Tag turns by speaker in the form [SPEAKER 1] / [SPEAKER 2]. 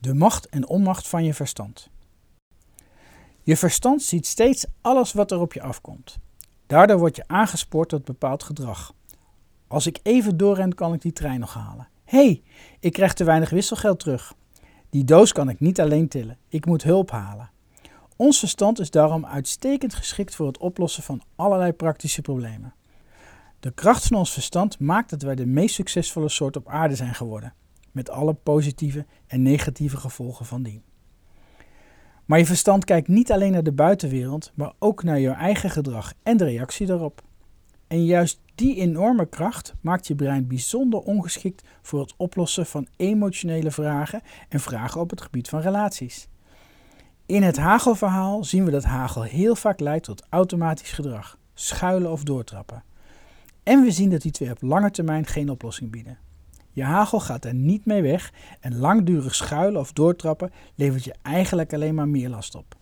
[SPEAKER 1] De macht en onmacht van je verstand. Je verstand ziet steeds alles wat er op je afkomt. Daardoor word je aangespoord tot bepaald gedrag. Als ik even doorren, kan ik die trein nog halen. Hé, hey, ik krijg te weinig wisselgeld terug. Die doos kan ik niet alleen tillen, ik moet hulp halen. Ons verstand is daarom uitstekend geschikt voor het oplossen van allerlei praktische problemen. De kracht van ons verstand maakt dat wij de meest succesvolle soort op aarde zijn geworden, met alle positieve en negatieve gevolgen van dien. Maar je verstand kijkt niet alleen naar de buitenwereld, maar ook naar je eigen gedrag en de reactie daarop. En juist die enorme kracht maakt je brein bijzonder ongeschikt voor het oplossen van emotionele vragen en vragen op het gebied van relaties. In het hagelverhaal zien we dat hagel heel vaak leidt tot automatisch gedrag, schuilen of doortrappen. En we zien dat die twee op lange termijn geen oplossing bieden. Je hagel gaat er niet mee weg en langdurig schuilen of doortrappen levert je eigenlijk alleen maar meer last op.